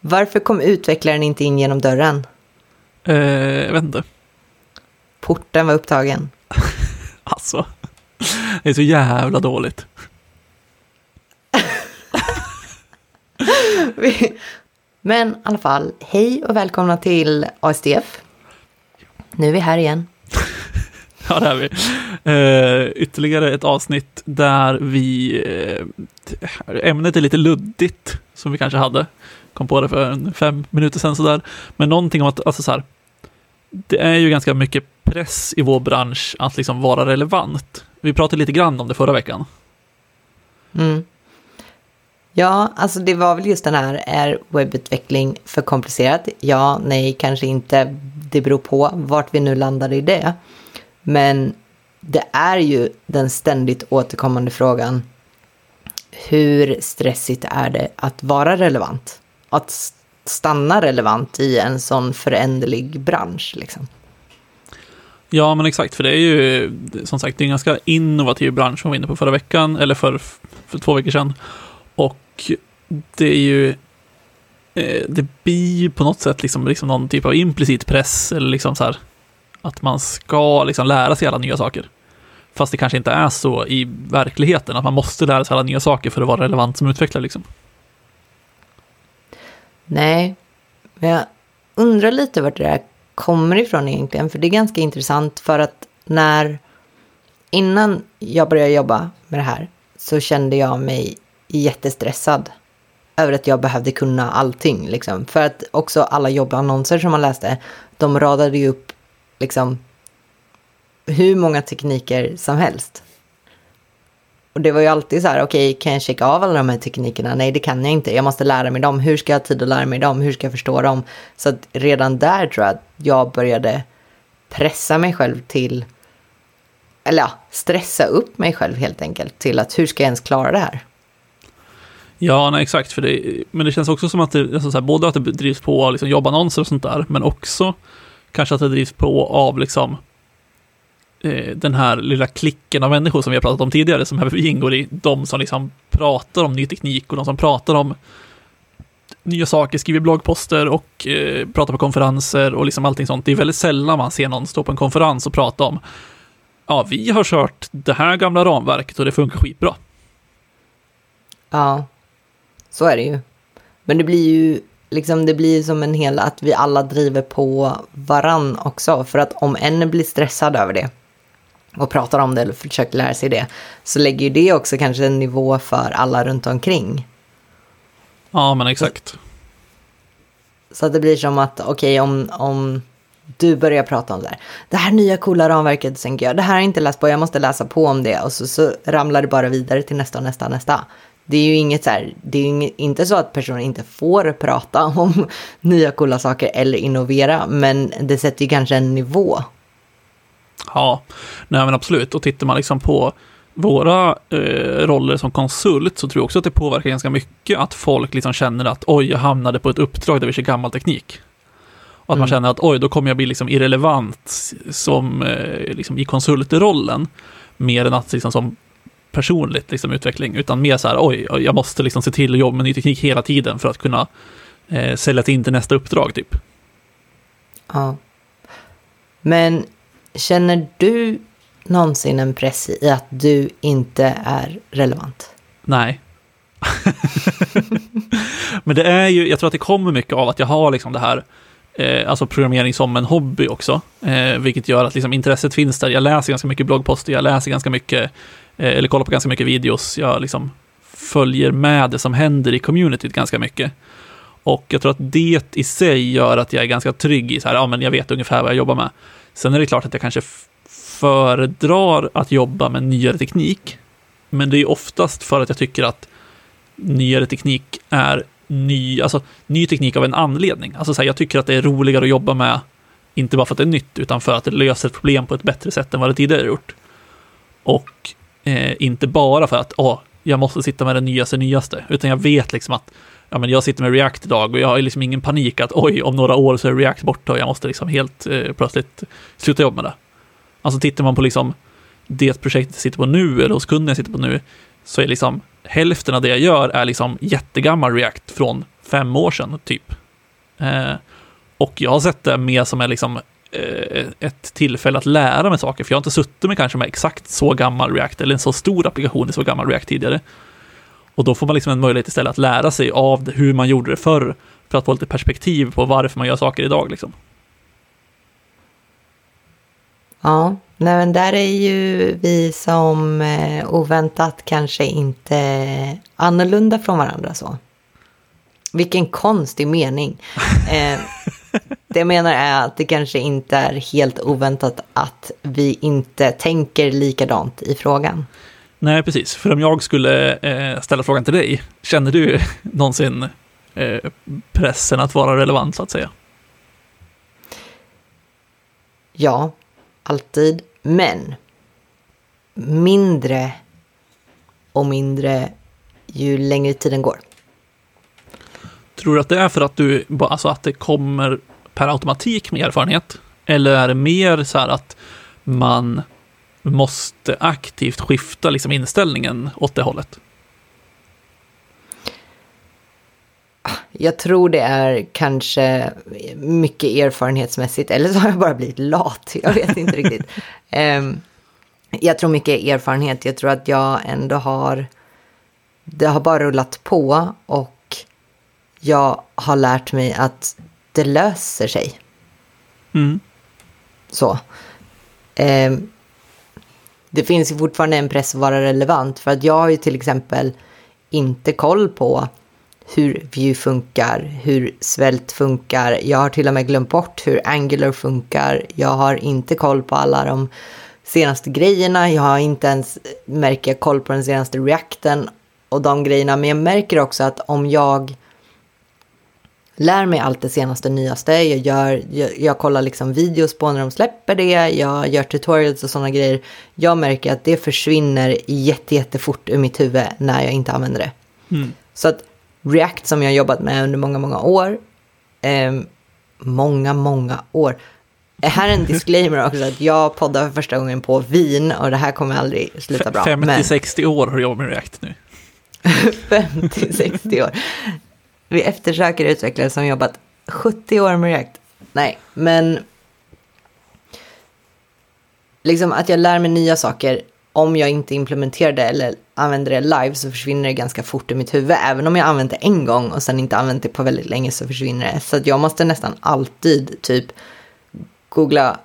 Varför kom utvecklaren inte in genom dörren? Eh, jag vet inte. Porten var upptagen. Alltså, det är så jävla dåligt. Men i alla fall, hej och välkomna till ASDF. Nu är vi här igen. Ja, det är vi. Eh, ytterligare ett avsnitt där vi... Eh, ämnet är lite luddigt, som vi kanske hade. Kom på det för en fem minuter sedan sådär. Men någonting om att, alltså så här, det är ju ganska mycket press i vår bransch att liksom vara relevant. Vi pratade lite grann om det förra veckan. Mm. Ja, alltså det var väl just den här, är webbutveckling för komplicerat? Ja, nej, kanske inte. Det beror på vart vi nu landar i det. Men det är ju den ständigt återkommande frågan. Hur stressigt är det att vara relevant? Att stanna relevant i en sån föränderlig bransch liksom. Ja, men exakt, för det är ju som sagt det är en ganska innovativ bransch som vi var inne på förra veckan, eller för, för två veckor sedan. Och det är ju, eh, det blir ju på något sätt liksom, liksom någon typ av implicit press, eller liksom så här, att man ska liksom lära sig alla nya saker. Fast det kanske inte är så i verkligheten, att man måste lära sig alla nya saker för att vara relevant som utvecklare. Liksom. Nej, men jag undrar lite vart det där kommer ifrån egentligen. För det är ganska intressant för att när innan jag började jobba med det här så kände jag mig jättestressad över att jag behövde kunna allting. Liksom. För att också alla jobbannonser som man läste, de radade ju upp liksom hur många tekniker som helst. Och det var ju alltid så här, okej, okay, kan jag checka av alla de här teknikerna? Nej, det kan jag inte. Jag måste lära mig dem. Hur ska jag ha tid att lära mig dem? Hur ska jag förstå dem? Så att redan där tror jag att jag började pressa mig själv till, eller ja, stressa upp mig själv helt enkelt till att hur ska jag ens klara det här? Ja, nej, exakt. För det, men det känns också som att det, alltså så här, både att det drivs på liksom, jobbannonser och sånt där, men också kanske att det drivs på av liksom Eh, den här lilla klicken av människor som vi har pratat om tidigare, som här ingår i, de som liksom pratar om ny teknik och de som pratar om nya saker, skriver bloggposter och eh, pratar på konferenser och liksom allting sånt. Det är väldigt sällan man ser någon stå på en konferens och prata om ja, vi har kört det här gamla ramverket och det funkar skitbra. Ja, så är det ju. Men det blir ju liksom det blir som en hel, att vi alla driver på varann också. För att om en blir stressad över det, och pratar om det eller försöker lära sig det, så lägger ju det också kanske en nivå för alla runt omkring. Ja, men exakt. Så, så att det blir som att, okej, okay, om, om du börjar prata om det här, det här nya coola ramverket, tänker jag, det här har jag inte läst på, jag måste läsa på om det, och så, så ramlar det bara vidare till nästa, nästa, nästa. Det är ju inget så här, det är ju inte så att personer inte får prata om nya coola saker eller innovera, men det sätter ju kanske en nivå Ja, nej men absolut. Och tittar man liksom på våra eh, roller som konsult så tror jag också att det påverkar ganska mycket att folk liksom känner att oj, jag hamnade på ett uppdrag där vi kör gammal teknik. Och att mm. man känner att oj, då kommer jag bli liksom irrelevant som, eh, liksom i konsultrollen. Mer än att liksom som personligt liksom utveckling, utan mer så här oj, jag måste liksom se till att jobba med ny teknik hela tiden för att kunna eh, sälja in till nästa uppdrag typ. Ja. Men Känner du någonsin en press i att du inte är relevant? Nej. Men det är ju, jag tror att det kommer mycket av att jag har liksom det här, eh, alltså programmering som en hobby också, eh, vilket gör att liksom intresset finns där. Jag läser ganska mycket bloggposter, jag läser ganska mycket, eh, eller kollar på ganska mycket videos, jag liksom följer med det som händer i communityt ganska mycket. Och jag tror att det i sig gör att jag är ganska trygg i så här, ja men jag vet ungefär vad jag jobbar med. Sen är det klart att jag kanske föredrar att jobba med nyare teknik. Men det är oftast för att jag tycker att nyare teknik är ny, alltså ny teknik av en anledning. Alltså så här, jag tycker att det är roligare att jobba med, inte bara för att det är nytt, utan för att det löser ett problem på ett bättre sätt än vad det tidigare gjort. Och eh, inte bara för att, åh, jag måste sitta med det nyaste, nyaste, utan jag vet liksom att ja, men jag sitter med React idag och jag har liksom ingen panik att oj, om några år så är React borta och jag måste liksom helt eh, plötsligt sluta jobba med det. Alltså tittar man på liksom det projektet jag sitter på nu eller hos kunden jag sitter på nu så är liksom hälften av det jag gör är liksom jättegammal React från fem år sedan, typ. Eh, och jag har sett det mer som är liksom, eh, ett tillfälle att lära mig saker, för jag har inte suttit med kanske med exakt så gammal React, eller en så stor applikation i så gammal React tidigare. Och då får man liksom en möjlighet istället att lära sig av hur man gjorde det förr, för att få lite perspektiv på varför man gör saker idag. Liksom. Ja, nej, men där är ju vi som eh, oväntat kanske inte annorlunda från varandra så. Vilken konstig mening. Eh, det jag menar är att det kanske inte är helt oväntat att vi inte tänker likadant i frågan. Nej, precis. För om jag skulle eh, ställa frågan till dig, känner du någonsin eh, pressen att vara relevant så att säga? Ja, alltid. Men mindre och mindre ju längre tiden går. Tror du att det är för att du, alltså att det kommer per automatik med erfarenhet? Eller är det mer så här att man måste aktivt skifta liksom inställningen åt det hållet? Jag tror det är kanske mycket erfarenhetsmässigt, eller så har jag bara blivit lat. Jag vet inte riktigt. Um, jag tror mycket erfarenhet. Jag tror att jag ändå har... Det har bara rullat på och jag har lärt mig att det löser sig. Mm. Så. Um, det finns ju fortfarande en press att vara relevant för att jag har ju till exempel inte koll på hur view funkar, hur Svält funkar. Jag har till och med glömt bort hur Angular funkar. Jag har inte koll på alla de senaste grejerna. Jag har inte ens, märker jag, koll på den senaste reacten och de grejerna. Men jag märker också att om jag lär mig allt det senaste nyaste. Jag, gör, jag, jag, kollar liksom videos på när de släpper det. Jag gör tutorials och sådana grejer. Jag märker att det försvinner jätte, jättefort ur mitt huvud när jag inte använder det. Mm. Så att React som jag har jobbat med under många, många år. Eh, många, många år. Här är en disclaimer också, att jag poddar för första gången på vin och det här kommer aldrig sluta bra. 50-60 år har du jobbat med React nu. 50-60 år. Vi eftersöker utvecklare som jobbat 70 år med React. Nej, men liksom att jag lär mig nya saker om jag inte implementerar det eller använder det live så försvinner det ganska fort i mitt huvud. Även om jag använt det en gång och sen inte använt det på väldigt länge så försvinner det. Så att jag måste nästan alltid typ googla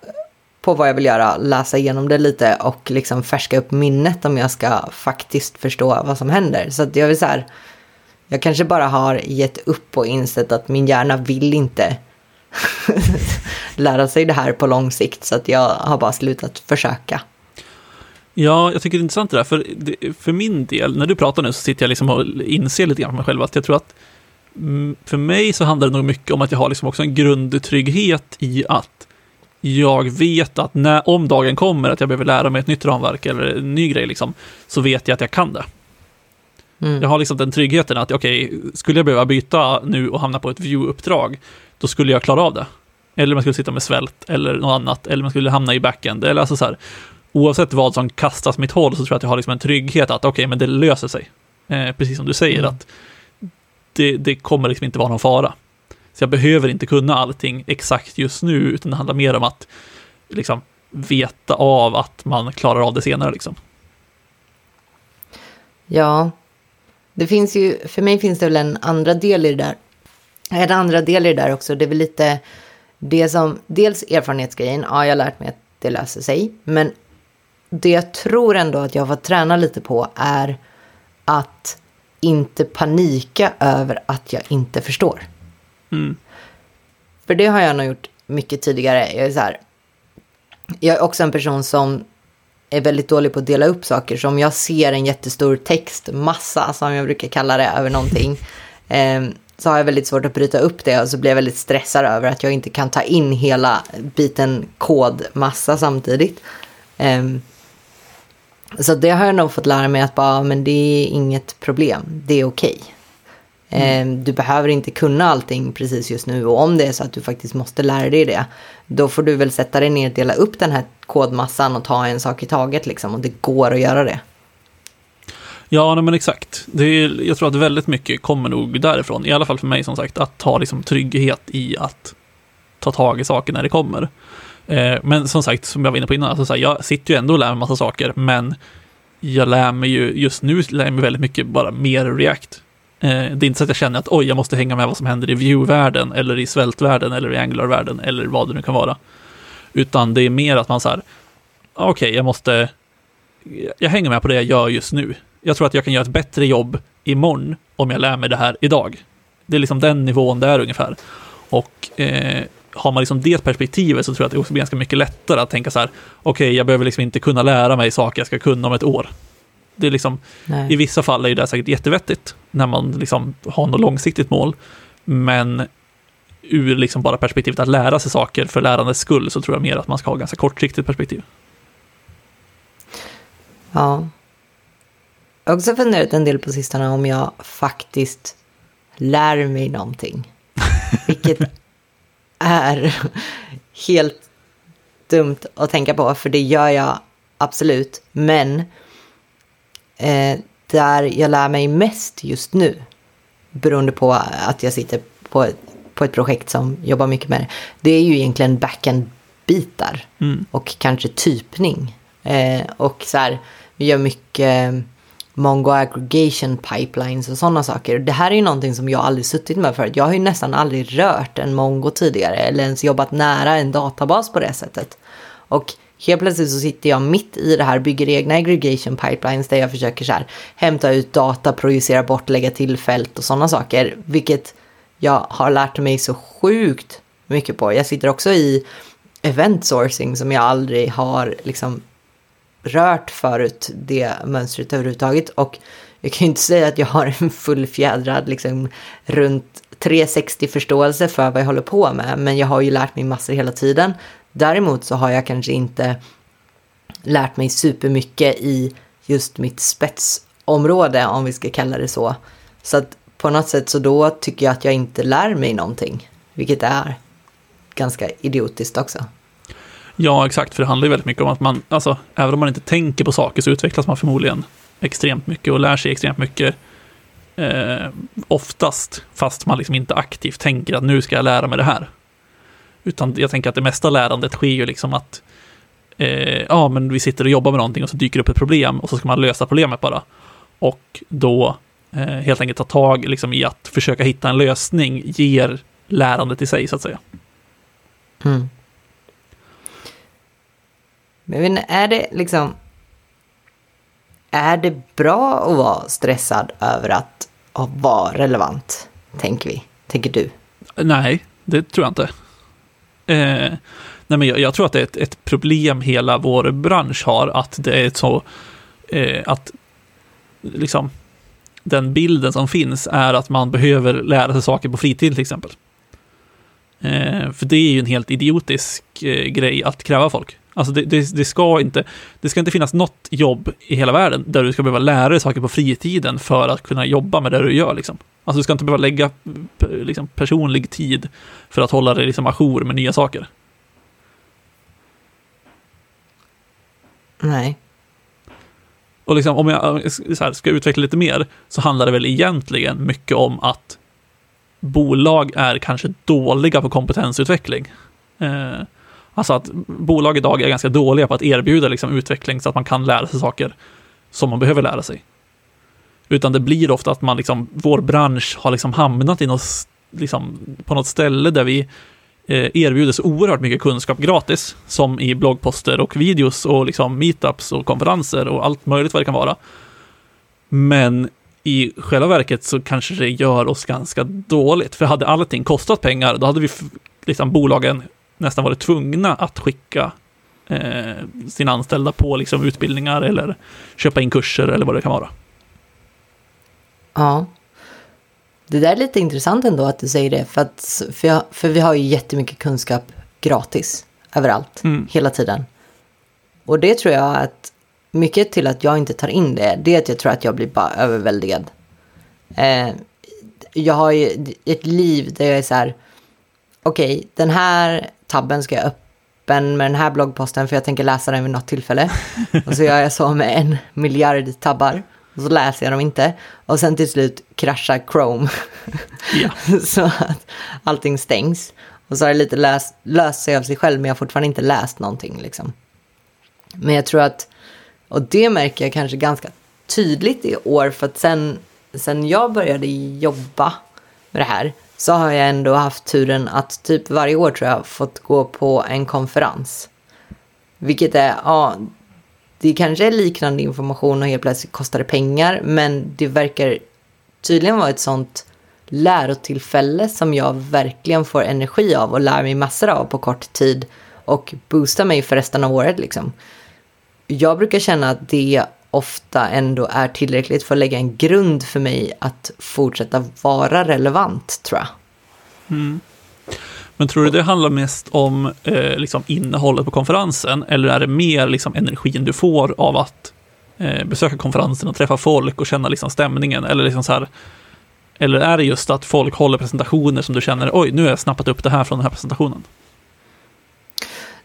på vad jag vill göra, läsa igenom det lite och liksom färska upp minnet om jag ska faktiskt förstå vad som händer. Så att jag vill så här, jag kanske bara har gett upp och insett att min hjärna vill inte lära sig det här på lång sikt så att jag har bara slutat försöka. Ja, jag tycker det är intressant det där, för, för min del, när du pratar nu så sitter jag liksom och inser lite grann för mig själv att jag tror att mm, för mig så handlar det nog mycket om att jag har liksom också en grundtrygghet i att jag vet att när, om dagen kommer att jag behöver lära mig ett nytt ramverk eller en ny grej, liksom, så vet jag att jag kan det. Mm. Jag har liksom den tryggheten att okej, okay, skulle jag behöva byta nu och hamna på ett view-uppdrag, då skulle jag klara av det. Eller jag skulle sitta med svält eller något annat, eller jag skulle hamna i backend, eller alltså så här oavsett vad som kastas mitt håll så tror jag att jag har liksom en trygghet att okej, okay, men det löser sig. Eh, precis som du säger, mm. att det, det, kommer liksom inte vara någon fara. Så jag behöver inte kunna allting exakt just nu, utan det handlar mer om att liksom veta av att man klarar av det senare. Liksom. Ja, det finns ju, för mig finns det väl en andra del i det där. En andra del i det där också, det är väl lite det som, dels erfarenhetsgrejen, ja jag har lärt mig att det löser sig, men det jag tror ändå att jag har fått träna lite på är att inte panika över att jag inte förstår. Mm. För det har jag nog gjort mycket tidigare. Jag är, så här, jag är också en person som är väldigt dålig på att dela upp saker. Så om jag ser en jättestor textmassa, som jag brukar kalla det, över någonting. eh, så har jag väldigt svårt att bryta upp det och så blir jag väldigt stressad över att jag inte kan ta in hela biten kodmassa samtidigt. Eh, så det har jag nog fått lära mig att bara, men det är inget problem, det är okej. Okay. Mm. Ehm, du behöver inte kunna allting precis just nu och om det är så att du faktiskt måste lära dig det, då får du väl sätta dig ner dela upp den här kodmassan och ta en sak i taget liksom och det går att göra det. Ja, nej, men exakt. Det är, jag tror att väldigt mycket kommer nog därifrån, i alla fall för mig som sagt, att ta liksom trygghet i att ta tag i saker när det kommer. Eh, men som sagt, som jag var inne på innan, alltså, så här, jag sitter ju ändå och lär mig massa saker, men jag lär mig ju, just nu lär jag mig väldigt mycket bara mer React. Eh, det är inte så att jag känner att oj, jag måste hänga med vad som händer i view-världen, eller i svältvärlden, eller i Angular-världen, eller vad det nu kan vara. Utan det är mer att man så här, ah, okej, okay, jag måste, jag hänger med på det jag gör just nu. Jag tror att jag kan göra ett bättre jobb imorgon om jag lär mig det här idag. Det är liksom den nivån det är ungefär. Och eh, har man liksom det perspektivet så tror jag att det också blir ganska mycket lättare att tänka så här, okej, okay, jag behöver liksom inte kunna lära mig saker jag ska kunna om ett år. Det är liksom, Nej. i vissa fall är det säkert jättevettigt när man liksom har något långsiktigt mål, men ur liksom bara perspektivet att lära sig saker för lärandets skull så tror jag mer att man ska ha ganska kortsiktigt perspektiv. Ja. Jag har också funderat en del på sistone om jag faktiskt lär mig någonting. Vilket är helt dumt att tänka på, för det gör jag absolut. Men eh, där jag lär mig mest just nu, beroende på att jag sitter på, på ett projekt som jobbar mycket med det, det är ju egentligen backend-bitar mm. och kanske typning. Eh, och så här, vi gör mycket Mongo aggregation pipelines och sådana saker. Det här är ju någonting som jag aldrig suttit med förut. Jag har ju nästan aldrig rört en Mongo tidigare eller ens jobbat nära en databas på det sättet. Och helt plötsligt så sitter jag mitt i det här, bygger egna aggregation pipelines där jag försöker så här, hämta ut data, projicera bort, lägga till fält och sådana saker. Vilket jag har lärt mig så sjukt mycket på. Jag sitter också i event sourcing som jag aldrig har liksom rört förut det mönstret överhuvudtaget. Och jag kan ju inte säga att jag har en fullfjädrad liksom runt 360 förståelse för vad jag håller på med. Men jag har ju lärt mig massor hela tiden. Däremot så har jag kanske inte lärt mig supermycket i just mitt spetsområde, om vi ska kalla det så. Så att på något sätt så då tycker jag att jag inte lär mig någonting, vilket är ganska idiotiskt också. Ja, exakt, för det handlar ju väldigt mycket om att man, alltså, även om man inte tänker på saker så utvecklas man förmodligen extremt mycket och lär sig extremt mycket eh, oftast, fast man liksom inte aktivt tänker att nu ska jag lära mig det här. Utan jag tänker att det mesta lärandet sker ju liksom att eh, ja, men vi sitter och jobbar med någonting och så dyker det upp ett problem och så ska man lösa problemet bara. Och då eh, helt enkelt ta tag liksom, i att försöka hitta en lösning ger lärandet i sig, så att säga. Mm. Men är det liksom... Är det bra att vara stressad över att vara relevant? Tänker vi. Tänker du? Nej, det tror jag inte. Eh, nej men jag, jag, tror att det är ett, ett, problem hela vår bransch har, att det är så... Eh, att liksom den bilden som finns är att man behöver lära sig saker på fritid till exempel. Eh, för det är ju en helt idiotisk eh, grej att kräva folk. Alltså det, det, det, ska inte, det ska inte finnas något jobb i hela världen där du ska behöva lära dig saker på fritiden för att kunna jobba med det du gör. Liksom. Alltså du ska inte behöva lägga liksom, personlig tid för att hålla dig liksom, ajour med nya saker. Nej. Och liksom, om jag här, ska utveckla lite mer så handlar det väl egentligen mycket om att bolag är kanske dåliga på kompetensutveckling. Eh, Alltså att bolag idag är ganska dåliga på att erbjuda liksom utveckling så att man kan lära sig saker som man behöver lära sig. Utan det blir ofta att man liksom, vår bransch har liksom hamnat i något, liksom, på något ställe där vi eh, erbjuder så oerhört mycket kunskap gratis, som i bloggposter och videos och liksom meetups och konferenser och allt möjligt vad det kan vara. Men i själva verket så kanske det gör oss ganska dåligt, för hade allting kostat pengar, då hade vi liksom bolagen nästan varit tvungna att skicka eh, sina anställda på liksom, utbildningar eller köpa in kurser eller vad det kan vara. Ja. Det där är lite intressant ändå att du säger det, för, att, för, jag, för vi har ju jättemycket kunskap gratis överallt, mm. hela tiden. Och det tror jag att mycket till att jag inte tar in det, det är att jag tror att jag blir bara överväldigad. Eh, jag har ju ett liv där jag är så här, okej, okay, den här tabben ska jag öppen med den här bloggposten för jag tänker läsa den vid något tillfälle. Och så gör jag så med en miljard tabbar. och så läser jag dem inte. Och sen till slut kraschar Chrome. Ja. så att allting stängs. Och så har det lite löst, löst sig av sig själv, men jag har fortfarande inte läst någonting. Liksom. Men jag tror att, och det märker jag kanske ganska tydligt i år, för att sen, sen jag började jobba med det här, så har jag ändå haft turen att typ varje år tror jag fått gå på en konferens. Vilket är, ja, det kanske är liknande information och helt plötsligt kostar det pengar, men det verkar tydligen vara ett sånt lärotillfälle som jag verkligen får energi av och lär mig massor av på kort tid och boostar mig för resten av året liksom. Jag brukar känna att det ofta ändå är tillräckligt för att lägga en grund för mig att fortsätta vara relevant, tror jag. Mm. Men tror du det handlar mest om eh, liksom innehållet på konferensen, eller är det mer liksom energin du får av att eh, besöka konferensen och träffa folk och känna liksom stämningen? Eller, liksom så här, eller är det just att folk håller presentationer som du känner, oj, nu har jag snappat upp det här från den här presentationen?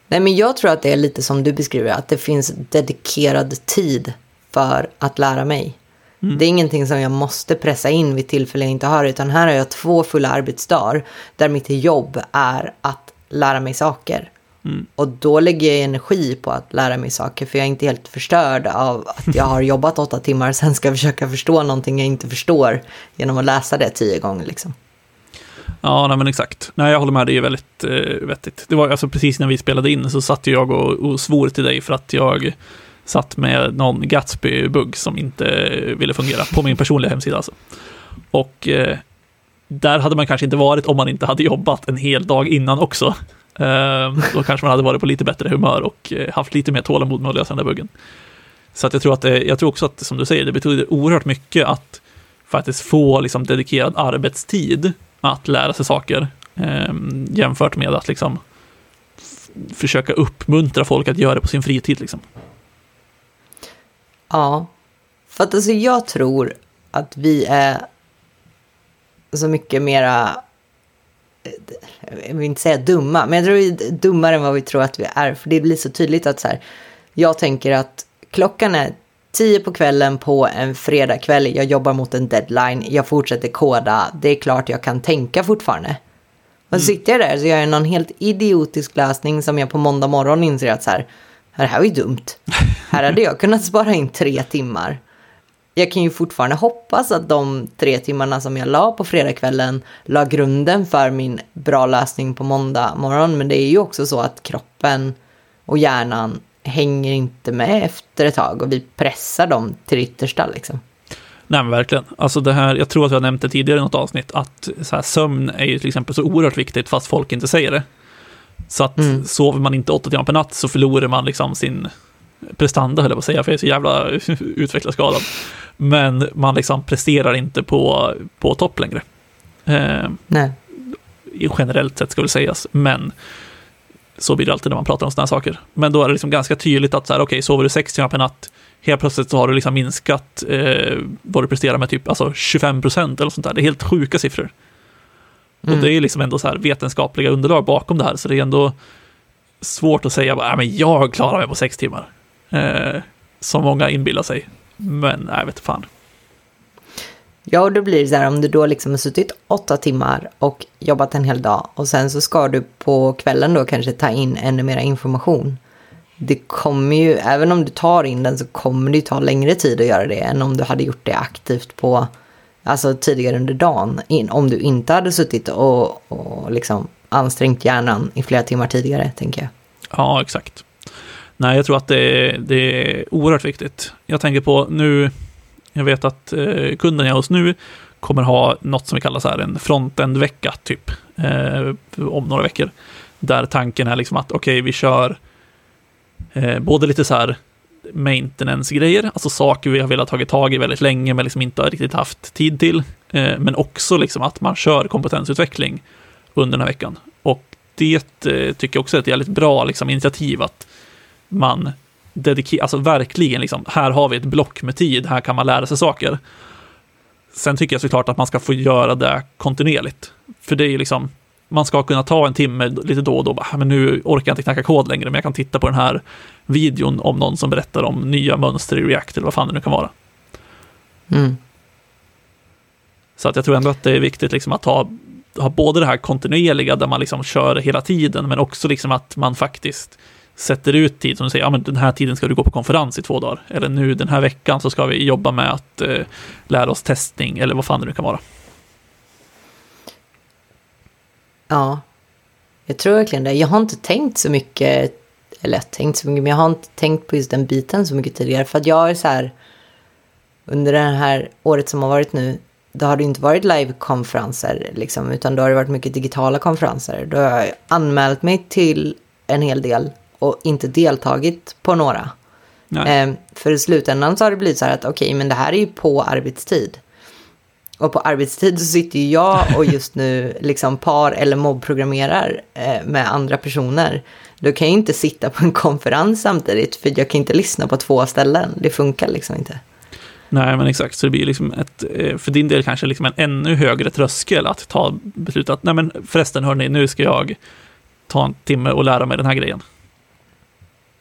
Nej, men jag tror att det är lite som du beskriver, att det finns dedikerad tid för att lära mig. Mm. Det är ingenting som jag måste pressa in vid tillfälle jag inte har, utan här har jag två fulla arbetsdagar där mitt jobb är att lära mig saker. Mm. Och då lägger jag energi på att lära mig saker, för jag är inte helt förstörd av att jag har jobbat åtta timmar och sen ska försöka förstå någonting jag inte förstår genom att läsa det tio gånger. Liksom. Ja, nej, men exakt. Nej, jag håller med, det är väldigt eh, vettigt. Det var alltså precis när vi spelade in så satt jag och, och svor till dig för att jag satt med någon Gatsby-bugg som inte ville fungera på min personliga hemsida. Alltså. Och eh, där hade man kanske inte varit om man inte hade jobbat en hel dag innan också. Eh, då kanske man hade varit på lite bättre humör och eh, haft lite mer tålamod med att lösa den där buggen. Så att jag tror att det, jag tror också att, som du säger, det betyder oerhört mycket att faktiskt få liksom dedikerad arbetstid att lära sig saker eh, jämfört med att liksom försöka uppmuntra folk att göra det på sin fritid. Liksom. Ja, för att alltså jag tror att vi är så mycket mera, jag vill inte säga dumma, men jag tror vi är dummare än vad vi tror att vi är. För det blir så tydligt att så här, jag tänker att klockan är tio på kvällen på en fredagkväll, jag jobbar mot en deadline, jag fortsätter koda, det är klart jag kan tänka fortfarande. Och så mm. sitter jag där så gör jag någon helt idiotisk lösning som jag på måndag morgon inser att så här, det här var ju dumt. Här hade jag kunnat spara in tre timmar. Jag kan ju fortfarande hoppas att de tre timmarna som jag la på fredagskvällen la grunden för min bra lösning på måndag morgon. Men det är ju också så att kroppen och hjärnan hänger inte med efter ett tag och vi pressar dem till det yttersta liksom. Nej men verkligen. Alltså det här, jag tror att jag nämnt det tidigare i något avsnitt, att så här, sömn är ju till exempel så oerhört viktigt fast folk inte säger det. Så att mm. sover man inte åtta timmar per natt så förlorar man liksom sin prestanda, höll jag på att säga, för jag är så jävla utvecklarskadad. Men man liksom presterar inte på, på topp längre. Eh, Nej. Generellt sett ska väl sägas, men så blir det alltid när man pratar om sådana här saker. Men då är det liksom ganska tydligt att så här, okej, okay, sover du sex timmar per natt, helt plötsligt så har du liksom minskat eh, vad du presterar med typ alltså 25 procent eller sånt där. Det är helt sjuka siffror. Mm. Och det är liksom ändå så här vetenskapliga underlag bakom det här, så det är ändå svårt att säga att men jag klarar mig på sex timmar. Eh, som många inbillar sig. Men jag vet fan. Ja, och då blir det så här om du då liksom har suttit åtta timmar och jobbat en hel dag och sen så ska du på kvällen då kanske ta in ännu mer information. Det kommer ju, även om du tar in den så kommer det ju ta längre tid att göra det än om du hade gjort det aktivt på alltså tidigare under dagen, in, om du inte hade suttit och, och liksom ansträngt hjärnan i flera timmar tidigare, tänker jag. Ja, exakt. Nej, jag tror att det är, det är oerhört viktigt. Jag tänker på nu, jag vet att eh, kunden jag är hos nu kommer ha något som vi kallar så här en frontend-vecka, typ, eh, om några veckor. Där tanken är liksom att, okej, okay, vi kör eh, både lite så här maintenance-grejer, alltså saker vi har velat ta tag i väldigt länge men liksom inte har riktigt haft tid till. Eh, men också liksom att man kör kompetensutveckling under den här veckan. Och det eh, tycker jag också är ett jävligt bra liksom, initiativ att man dedikerar, alltså verkligen liksom, här har vi ett block med tid, här kan man lära sig saker. Sen tycker jag såklart att man ska få göra det kontinuerligt. För det är ju liksom, man ska kunna ta en timme lite då och då, bara, men nu orkar jag inte knacka kod längre, men jag kan titta på den här videon om någon som berättar om nya mönster i React eller vad fan det nu kan vara. Mm. Så att jag tror ändå att det är viktigt liksom att ha, ha både det här kontinuerliga där man liksom kör hela tiden, men också liksom att man faktiskt sätter ut tid som du säger, ja men den här tiden ska du gå på konferens i två dagar. Eller nu den här veckan så ska vi jobba med att eh, lära oss testning eller vad fan det nu kan vara. Ja, jag tror verkligen det. Jag har inte tänkt så mycket, eller tänkt så mycket, men jag har inte tänkt på just den biten så mycket tidigare. För att jag är så här, under det här året som har varit nu, då har det inte varit livekonferenser, liksom, utan då har det varit mycket digitala konferenser. Då har jag anmält mig till en hel del och inte deltagit på några. Eh, för i slutändan så har det blivit så här att okej, okay, men det här är ju på arbetstid. Och på arbetstid så sitter ju jag och just nu liksom par eller mobbprogrammerar eh, med andra personer. Då kan jag inte sitta på en konferens samtidigt för jag kan inte lyssna på två ställen. Det funkar liksom inte. Nej, men exakt. Så det blir liksom ett, eh, för din del kanske liksom en ännu högre tröskel att ta beslut att, nej men förresten hörni, nu ska jag ta en timme och lära mig den här grejen.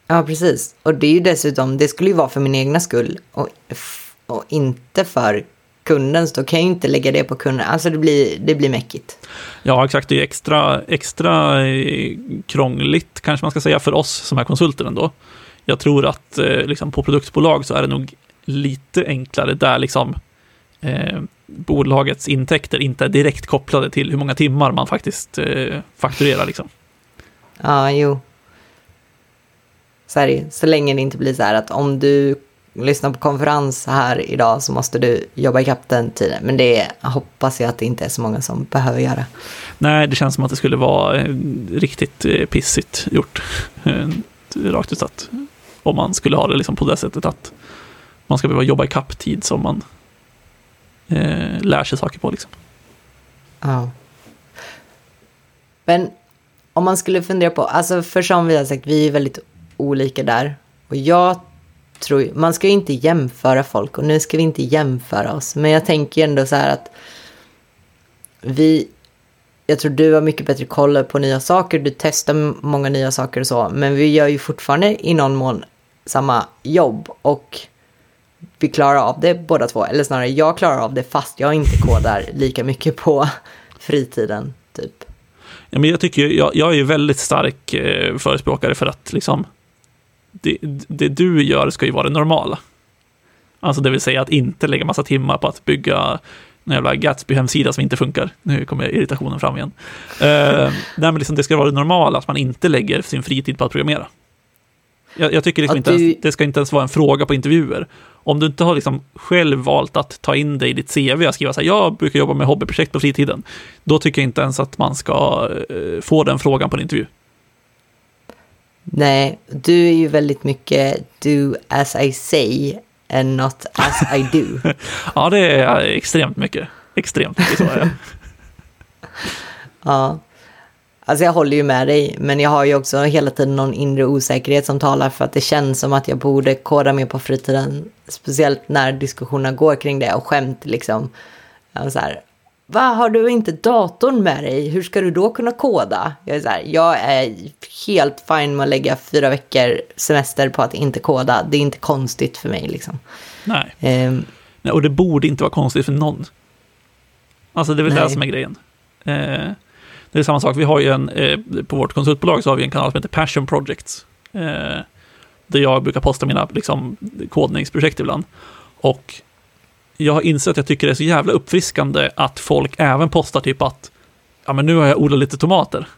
Ja, precis. Och det är ju dessutom, det skulle ju vara för min egna skull och, och inte för kundens. Då kan jag ju inte lägga det på kunden. Alltså det blir, det blir mäckigt. Ja, exakt. Det är extra, extra eh, krångligt kanske man ska säga för oss som är konsulter ändå. Jag tror att eh, liksom, på produktbolag så är det nog lite enklare där liksom eh, bolagets intäkter inte är direkt kopplade till hur många timmar man faktiskt eh, fakturerar. Liksom. Ja, jo. Så, är så länge det inte blir så här att om du lyssnar på konferens här idag så måste du jobba ikapp den tiden. Men det hoppas jag att det inte är så många som behöver göra. Nej, det känns som att det skulle vara eh, riktigt eh, pissigt gjort. Eh, rakt ut att om man skulle ha det liksom på det sättet att man ska behöva jobba ikapp tid som man eh, lär sig saker på. Liksom. Ja. Men om man skulle fundera på, alltså för som vi har sagt, vi är väldigt olika där. Och jag tror, man ska ju inte jämföra folk och nu ska vi inte jämföra oss. Men jag tänker ändå så här att vi, jag tror du har mycket bättre koll på nya saker, du testar många nya saker och så, men vi gör ju fortfarande i någon mån samma jobb och vi klarar av det båda två, eller snarare jag klarar av det fast jag inte kodar lika mycket på fritiden, typ. Ja, men jag tycker, jag, jag är ju väldigt stark eh, förespråkare för att liksom det, det du gör ska ju vara det normala. Alltså det vill säga att inte lägga massa timmar på att bygga en jävla Gatsby-hemsida som inte funkar. Nu kommer irritationen fram igen. Uh, nej, men liksom det ska vara det normala, att man inte lägger sin fritid på att programmera. Jag, jag tycker liksom inte du... ens, det ska inte ens vara en fråga på intervjuer. Om du inte har liksom själv valt att ta in dig i ditt CV och skriva så här, jag brukar jobba med hobbyprojekt på fritiden, då tycker jag inte ens att man ska uh, få den frågan på en intervju. Nej, du är ju väldigt mycket do as I say and not as I do. ja, det är extremt mycket. Extremt mycket så är jag. ja. Alltså jag håller ju med dig, men jag har ju också hela tiden någon inre osäkerhet som talar för att det känns som att jag borde koda mer på fritiden. Speciellt när diskussionerna går kring det och skämt liksom. Så här, Va, har du inte datorn med dig? Hur ska du då kunna koda? Jag är, så här, jag är helt fine med att lägga fyra veckor semester på att inte koda. Det är inte konstigt för mig liksom. Nej. Um, Nej och det borde inte vara konstigt för någon. Alltså det är väl nej. det som är grejen. Eh, det är samma sak, vi har ju en, eh, på vårt konsultbolag så har vi en kanal som heter Passion Projects. Eh, där jag brukar posta mina liksom, kodningsprojekt ibland. Och jag har insett att jag tycker det är så jävla uppfriskande att folk även postar typ att ja men nu har jag odlat lite tomater.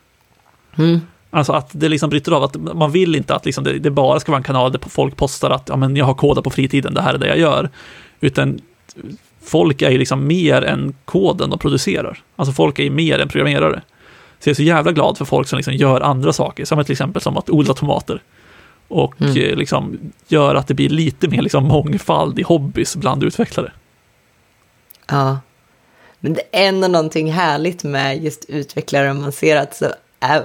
Mm. Alltså att det liksom bryter av, att man vill inte att liksom det, det, bara ska vara en kanal där folk postar att ja, men jag har kodat på fritiden, det här är det jag gör. Utan folk är ju liksom mer än koden de producerar. Alltså folk är ju mer än programmerare. Så jag är så jävla glad för folk som liksom gör andra saker, som till exempel som att odla tomater. Och mm. Eh, liksom gör att det blir lite mer liksom mångfald i hobbys bland utvecklare. Ja. Men det är ändå någonting härligt med just utvecklare. Man ser att så,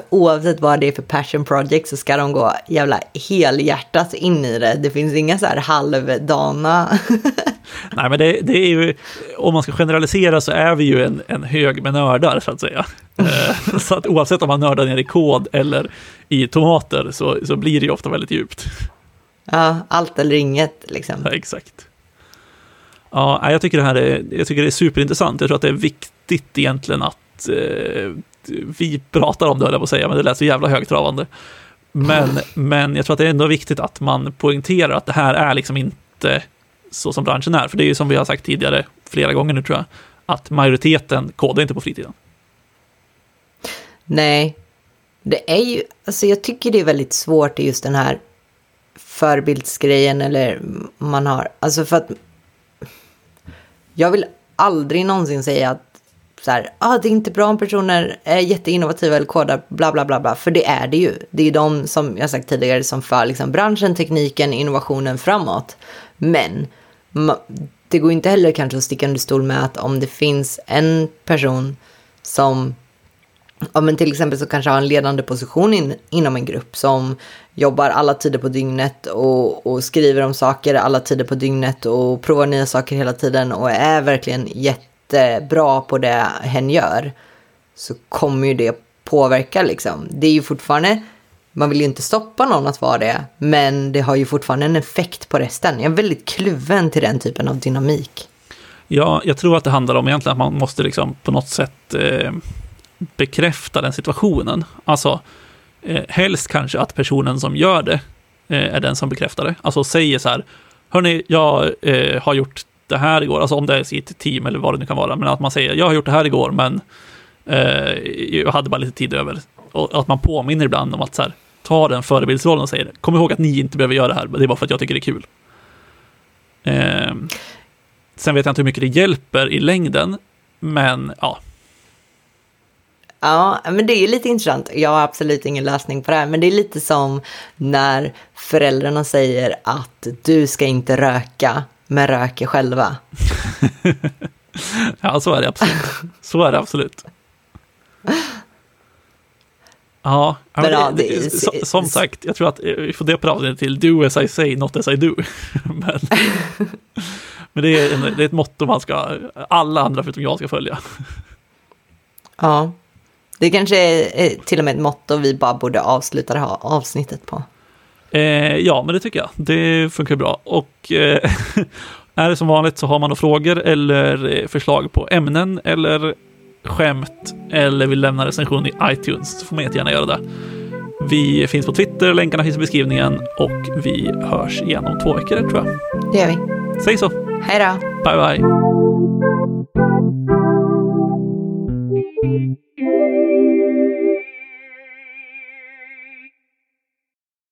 oavsett vad det är för passion project så ska de gå jävla helhjärtat in i det. Det finns inga så här halvdana. Nej, men det, det, är ju, om man ska generalisera så är vi ju en, en hög med nördar så att säga. Eh, så att oavsett om man nördar ner i kod eller i tomater så, så blir det ju ofta väldigt djupt. Ja, allt eller inget liksom. Ja, exakt. Ja, jag tycker det här är, jag tycker det är superintressant. Jag tror att det är viktigt egentligen att eh, vi pratar om det, höll jag på att säga, men det lät så jävla högtravande. Men, men jag tror att det är ändå viktigt att man poängterar att det här är liksom inte så som branschen är. För det är ju som vi har sagt tidigare, flera gånger nu tror jag, att majoriteten kodar inte på fritiden. Nej, det är ju, alltså jag tycker det är väldigt svårt i just den här förebildsgrejen eller man har, alltså för att jag vill aldrig någonsin säga att så här, ah, det är inte bra om personer är jätteinnovativa eller kodar bla bla bla bla, för det är det ju. Det är de som jag sagt tidigare som för liksom branschen, tekniken, innovationen framåt. Men det går inte heller kanske att sticka under stol med att om det finns en person som ja, men till exempel så kanske har en ledande position in, inom en grupp som jobbar alla tider på dygnet och, och, skriver om saker alla tider på dygnet och provar nya saker hela tiden och är verkligen jättebra på det hen gör så kommer ju det påverka liksom. Det är ju fortfarande, man vill ju inte stoppa någon att vara det, men det har ju fortfarande en effekt på resten. Jag är väldigt kluven till den typen av dynamik. Ja, jag tror att det handlar om egentligen att man måste liksom på något sätt eh bekräfta den situationen. Alltså, eh, helst kanske att personen som gör det eh, är den som bekräftar det. Alltså säger så här, hörni, jag eh, har gjort det här igår, alltså om det är sitt team eller vad det nu kan vara, men att man säger, jag har gjort det här igår, men eh, jag hade bara lite tid över. Och att man påminner ibland om att så här, ta den förebildsrollen och säger, kom ihåg att ni inte behöver göra det här, det är bara för att jag tycker det är kul. Eh, sen vet jag inte hur mycket det hjälper i längden, men ja, Ja, men det är lite intressant. Jag har absolut ingen lösning på det här, men det är lite som när föräldrarna säger att du ska inte röka, men röker själva. ja, så är det absolut. Så är det absolut. Ja, men ja det, det, som, som sagt, jag tror att vi får det på till do as I say, not as I do. men, men det, är en, det är ett motto man ska, alla andra förutom jag ska följa. Ja. Det kanske är till och med ett motto vi bara borde avsluta det här avsnittet på. Eh, ja, men det tycker jag. Det funkar bra. Och eh, är det som vanligt så har man då frågor eller eh, förslag på ämnen eller skämt eller vill lämna recension i iTunes så får man jättegärna göra det. Vi finns på Twitter, länkarna finns i beskrivningen och vi hörs igen om två veckor tror jag. Det gör vi. Säg så. Hej då. Bye bye.